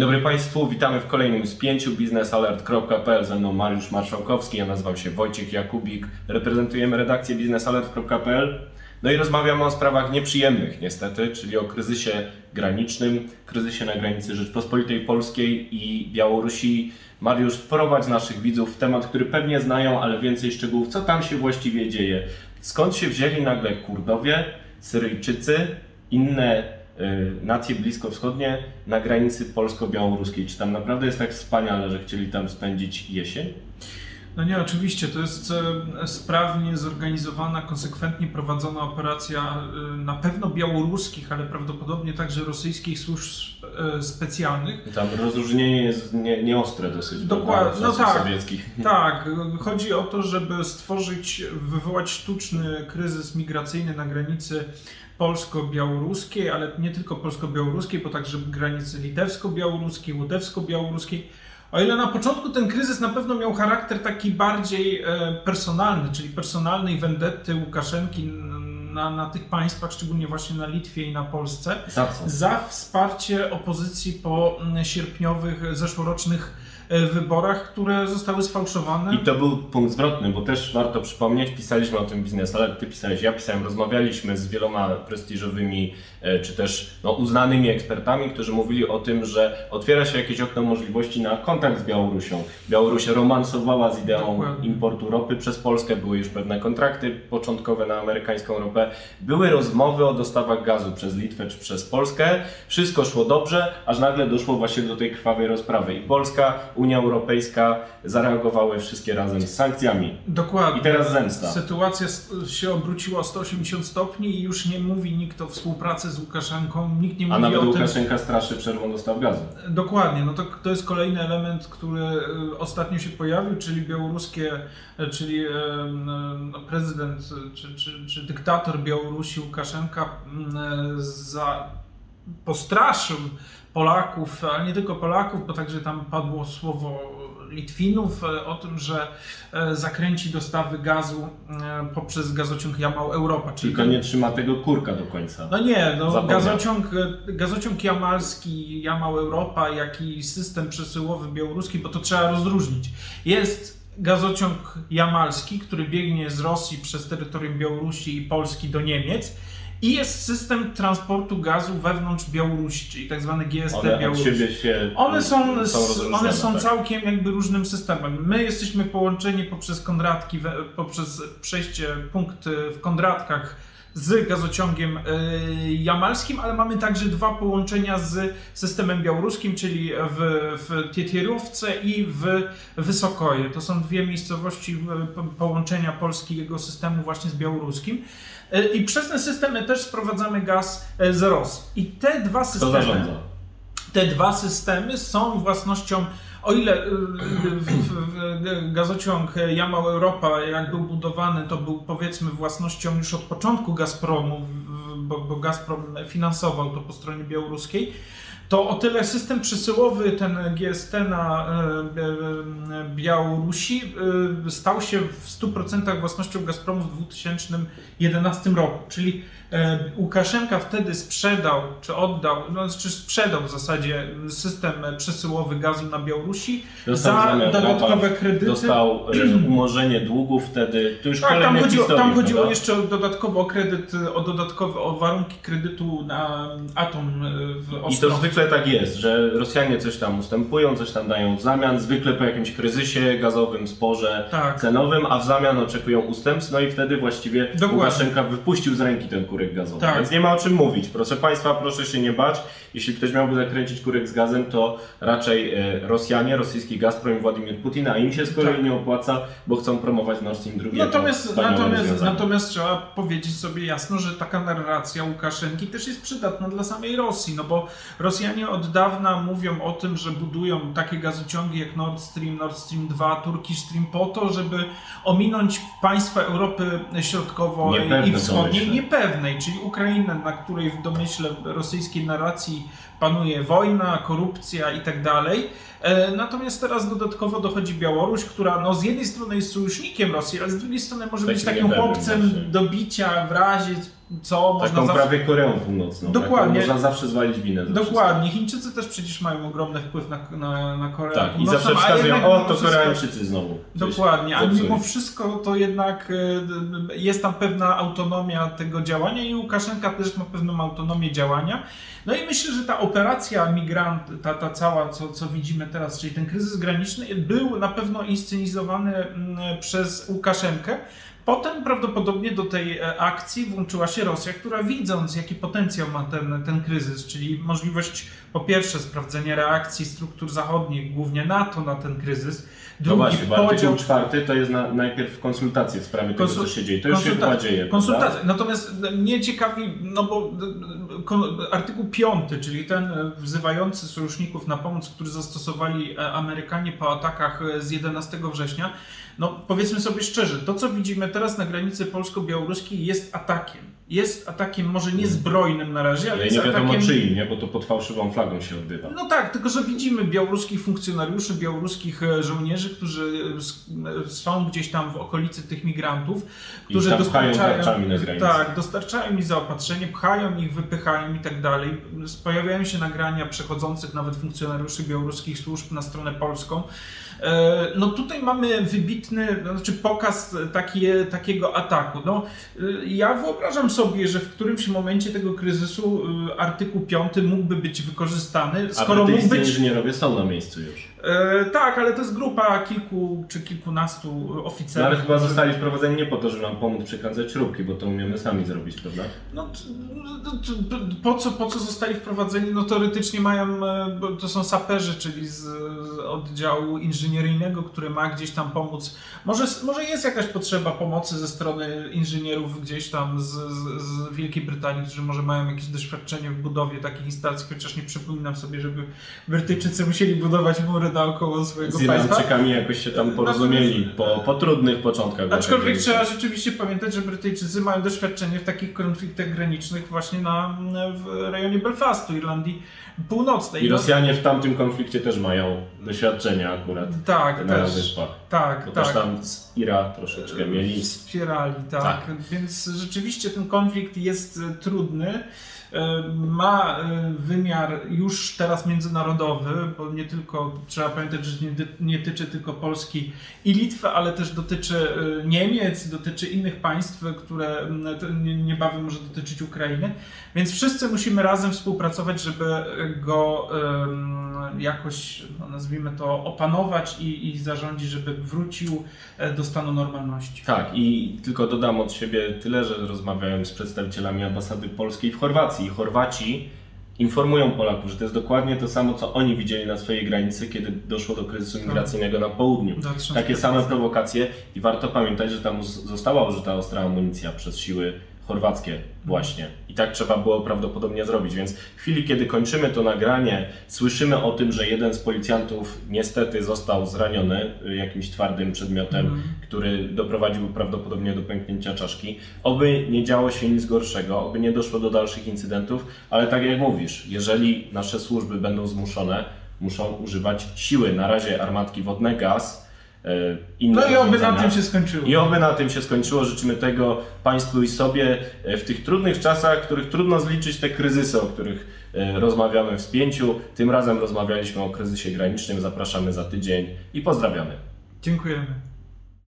Dzień dobry Państwu, witamy w kolejnym spięciu biznesalert.pl. Ze mną Mariusz Marszałkowski, ja nazywam się Wojciech Jakubik, reprezentujemy redakcję biznesalert.pl. No i rozmawiamy o sprawach nieprzyjemnych niestety, czyli o kryzysie granicznym, kryzysie na granicy Rzeczpospolitej Polskiej i Białorusi. Mariusz, wprowadź naszych widzów w temat, który pewnie znają, ale więcej szczegółów, co tam się właściwie dzieje. Skąd się wzięli nagle Kurdowie, Syryjczycy, inne nacje bliskowschodnie na granicy polsko-białoruskiej? Czy tam naprawdę jest tak wspaniale, że chcieli tam spędzić jesień? No nie, oczywiście, to jest e, sprawnie zorganizowana, konsekwentnie prowadzona operacja e, na pewno białoruskich, ale prawdopodobnie także rosyjskich służb e, specjalnych. Tam rozróżnienie jest nie, nieostre dosyć. Dokładnie, no tak. sowieckich. Tak, chodzi o to, żeby stworzyć, wywołać sztuczny kryzys migracyjny na granicy polsko-białoruskiej, ale nie tylko polsko-białoruskiej, bo także granicy litewsko-białoruskiej, łotewsko-białoruskiej. O ile na początku ten kryzys na pewno miał charakter taki bardziej e, personalny, czyli personalnej wendetty Łukaszenki na, na tych państwach, szczególnie właśnie na Litwie i na Polsce, Za za wsparcie opozycji po mm, sierpniowych, zeszłorocznych e, wyborach, które zostały sfałszowane. I to był punkt zwrotny, bo też warto przypomnieć, pisaliśmy o tym biznes, ale ty pisałeś, ja pisałem, rozmawialiśmy z wieloma prestiżowymi e, czy też no, uznanymi ekspertami, którzy mówili o tym, że otwiera się jakieś okno możliwości na kontakt z Białorusią. Białoruś romansowała z ideą Dokładnie. importu ropy przez Polskę, były już pewne kontrakty początkowe na amerykańską ropę, były rozmowy o dostawach gazu przez Litwę czy przez Polskę, wszystko szło dobrze, aż nagle doszło właśnie do tej krwawej rozprawy i Polska, Unia Europejska zareagowały wszystkie razem z sankcjami. Dokładnie. I teraz zemsta. Sytuacja się obróciła o 180 stopni i już nie mówi nikt o współpracy z Łukaszenką, nikt nie A mówi nawet o tym. Łukaszenka straszy przerwą dostaw gazu. Dokładnie, no to, to jest kolejny element, który e, ostatnio się pojawił, czyli białoruskie, e, czyli e, no, prezydent czy, czy, czy dyktator Białorusi Łukaszenka m, e, za, postraszył Polaków, ale nie tylko Polaków, bo także tam padło słowo Litwinów e, o tym, że e, zakręci dostawy gazu poprzez gazociąg Jamał-Europa. Czyli Tylko nie trzyma tego kurka do końca. no nie, no gazociąg, gazociąg jamalski, Jamał Europa, jak i system przesyłowy białoruski, bo to trzeba rozróżnić. Jest gazociąg jamalski, który biegnie z Rosji przez terytorium Białorusi i Polski do Niemiec i jest system transportu gazu wewnątrz Białorusi, czyli tak zwany GST One Białorusi. One są, rozróżnione, one są tak. całkiem jakby różnym systemem. My jesteśmy połączeni poprzez Kondratki, poprzez przejście punkt w Kondratkach z gazociągiem y, jamalskim, ale mamy także dwa połączenia z systemem białoruskim, czyli w, w Tietierówce i w Wysokoje. To są dwie miejscowości po- połączenia polskiego systemu właśnie z białoruskim. Y, I przez ten system też sprowadzamy gaz z Rosji. I te dwa systemy te dwa systemy są własnością, o ile y, w, w, w, gazociąg Jamał Europa, jak był budowany, to był powiedzmy własnością już od początku Gazpromu, bo, bo Gazprom finansował to po stronie białoruskiej, to o tyle system przesyłowy, ten GST na e, e, Białorusi e, stał się w 100% własnością Gazpromu w 2011 roku. Czyli Łukaszenka wtedy sprzedał, czy oddał, no, czy sprzedał w zasadzie system przesyłowy gazu na Białorusi Dostał za zamian dodatkowe kredyty. Dostał umorzenie długów wtedy. To już Tak, tam kolejne chodziło, historie, tam chodziło prawda? jeszcze dodatkowo o kredyt, o dodatkowe, o warunki kredytu na atom w Ostrowcu. Zwykle tak jest, że Rosjanie coś tam ustępują, coś tam dają w zamian, zwykle po jakimś kryzysie gazowym, sporze Tak. cenowym, a w zamian oczekują ustępstw, no i wtedy właściwie Dokładnie. Łukaszenka wypuścił z ręki ten kurek gazowy. Tak. Więc nie ma o czym mówić. Proszę Państwa, proszę się nie bać. Jeśli ktoś miałby zakręcić kurek z gazem, to raczej e, Rosjanie, rosyjski Gazprom i Władimir Putin, a im się z kolei Tak. nie opłaca, bo chcą promować Nord Stream 2. Natomiast, natomiast, natomiast trzeba powiedzieć sobie jasno, że taka narracja Łukaszenki też jest przydatna dla samej Rosji, no bo Rosjanie od dawna mówią o tym, że budują takie gazociągi jak Nord Stream, Nord Stream 2, Turkish Stream po to, żeby ominąć państwa Europy Środkowo Niepewne i Wschodniej, domyśle. niepewnej, czyli Ukrainę, na której w domyśle rosyjskiej narracji panuje wojna, korupcja i tak dalej. E, Natomiast teraz dodatkowo dochodzi Białoruś, która no, z jednej strony jest sojusznikiem Rosji, ale z drugiej strony może Taki być takim chłopcem do bicia w razie co można Taką zawsze... prawie Koreą Północną. Dokładnie. Taką można zawsze zwalić winę. za Dokładnie. Chińczycy też przecież mają ogromny wpływ na, na, na Koreę wszystko. Tak, i Północną, zawsze a wskazują, o to wszystko- Koreańczycy znowu. Dokładnie, zepsuli. mimo wszystko to jednak e, jest tam pewna autonomia tego działania i Łukaszenka też ma pewną autonomię działania. No i myślę, że ta operacja migrant, ta, ta cała, co, co widzimy teraz, czyli ten kryzys graniczny, był na pewno inscenizowany mm, przez Łukaszenkę. Potem prawdopodobnie do tej e, akcji włączyła się Rosja, która widząc jaki potencjał ma ten, ten kryzys, czyli możliwość po pierwsze sprawdzenia reakcji struktur zachodnich, głównie NATO na ten kryzys, No drugi właśnie, bo artykuł czwarty to jest na, najpierw konsultacje w sprawie tego, Konsul- co się dzieje. To już się chyba dzieje. Konsultacje. prawda? Natomiast mnie ciekawi, no bo artykuł 5, czyli ten e, wzywający sojuszników na pomoc, który zastosowali e, Amerykanie po atakach e, z 11 września, no powiedzmy sobie szczerze, to co widzimy teraz na granicy polsko-białoruskiej jest atakiem. Jest atakiem może nie zbrojnym na razie, ale Ale jest nie wiadomo atakiem... czyim, nie? bo to pod fałszywą flagą się odbywa. No tak, tylko że widzimy białoruskich funkcjonariuszy, białoruskich e, żołnierzy, którzy e, e, są gdzieś tam w okolicy tych migrantów, którzy dostarczają, tak, dostarczają im zaopatrzenie, pchają ich, wypychają i tak dalej. Pojawiają się nagrania przechodzących nawet funkcjonariuszy białoruskich służb na stronę polską. No tutaj mamy wybitny, no, znaczy pokaz takie, takiego ataku. No, ja wyobrażam sobie, że w którymś momencie tego kryzysu e, artykuł 5 mógłby być wykorzystany, skoro mógł być... inżynierowie są na miejscu już. E, tak, ale to jest grupa kilku czy kilkunastu No oficerów. ale chyba zostali wprowadzeni nie po to, żeby nam pomóc przekręcać śrubki, bo to umiemy sami zrobić, prawda? No, t- no, t- p- po, co, po co zostali wprowadzeni? No teoretycznie mają, e, to są saperzy, czyli z, z oddziału inżynieryjnego, który ma gdzieś tam pomóc. Może, może jest jakaś potrzeba pomocy ze strony inżynierów gdzieś tam z, z, z Wielkiej Brytanii, którzy może mają jakieś doświadczenie w budowie takich instalacji, chociaż nie przypominam sobie, żeby Brytyjczycy musieli budować mury naokoło swojego Z państwa. Irlandczykami jakoś się tam porozumieli po, po trudnych początkach. Aczkolwiek trzeba rzeczywiście pamiętać, że Brytyjczycy mają doświadczenie w takich konfliktach granicznych właśnie na, w rejonie Belfastu, Irlandii Północnej. I No, Rosjanie w tamtym konflikcie też mają doświadczenia akurat tak, na też, wyspach. Tak, Bo tak. też tam z Ira troszeczkę mieli. Wspierali, tak. Tak. Więc rzeczywiście ten konflikt jest e, trudny. E, Ma e, wymiar już teraz międzynarodowy, bo nie tylko trzeba pamiętać, że nie, nie tyczy tylko Polski i Litwy, ale też dotyczy e, Niemiec, dotyczy innych państw, które niebawem może dotyczyć Ukrainy. Więc wszyscy musimy razem współpracować, żeby go jakoś, no, nazwijmy to, opanować i, i zarządzić, żeby wrócił e, do stanu normalności. Tak, i tylko dodam od siebie tyle, że rozmawiałem z przedstawicielami ambasady polskiej w Chorwacji. Chorwaci informują Polaków, że to jest dokładnie to samo, co oni widzieli na swojej granicy, kiedy doszło do kryzysu migracyjnego na południu. 2015. Takie same prowokacje i warto pamiętać, że tam została użyta ostra amunicja przez siły chorwackie właśnie. I tak trzeba było prawdopodobnie zrobić, więc w chwili, kiedy kończymy to nagranie, słyszymy o tym, że jeden z policjantów niestety został zraniony y, jakimś twardym przedmiotem, Mhm. który doprowadził prawdopodobnie do pęknięcia czaszki. Oby nie działo się nic gorszego, oby nie doszło do dalszych incydentów, ale tak jak mówisz, jeżeli nasze służby będą zmuszone, muszą używać siły. Na razie armatki wodne, gaz, inne No i oby na tym się skończyło. I oby na tym się skończyło. Życzymy tego Państwu i sobie e, w tych trudnych czasach, w których trudno zliczyć te kryzysy, o których e, rozmawiamy w spięciu. Tym razem rozmawialiśmy o kryzysie granicznym. Zapraszamy za tydzień i pozdrawiamy. Dziękujemy.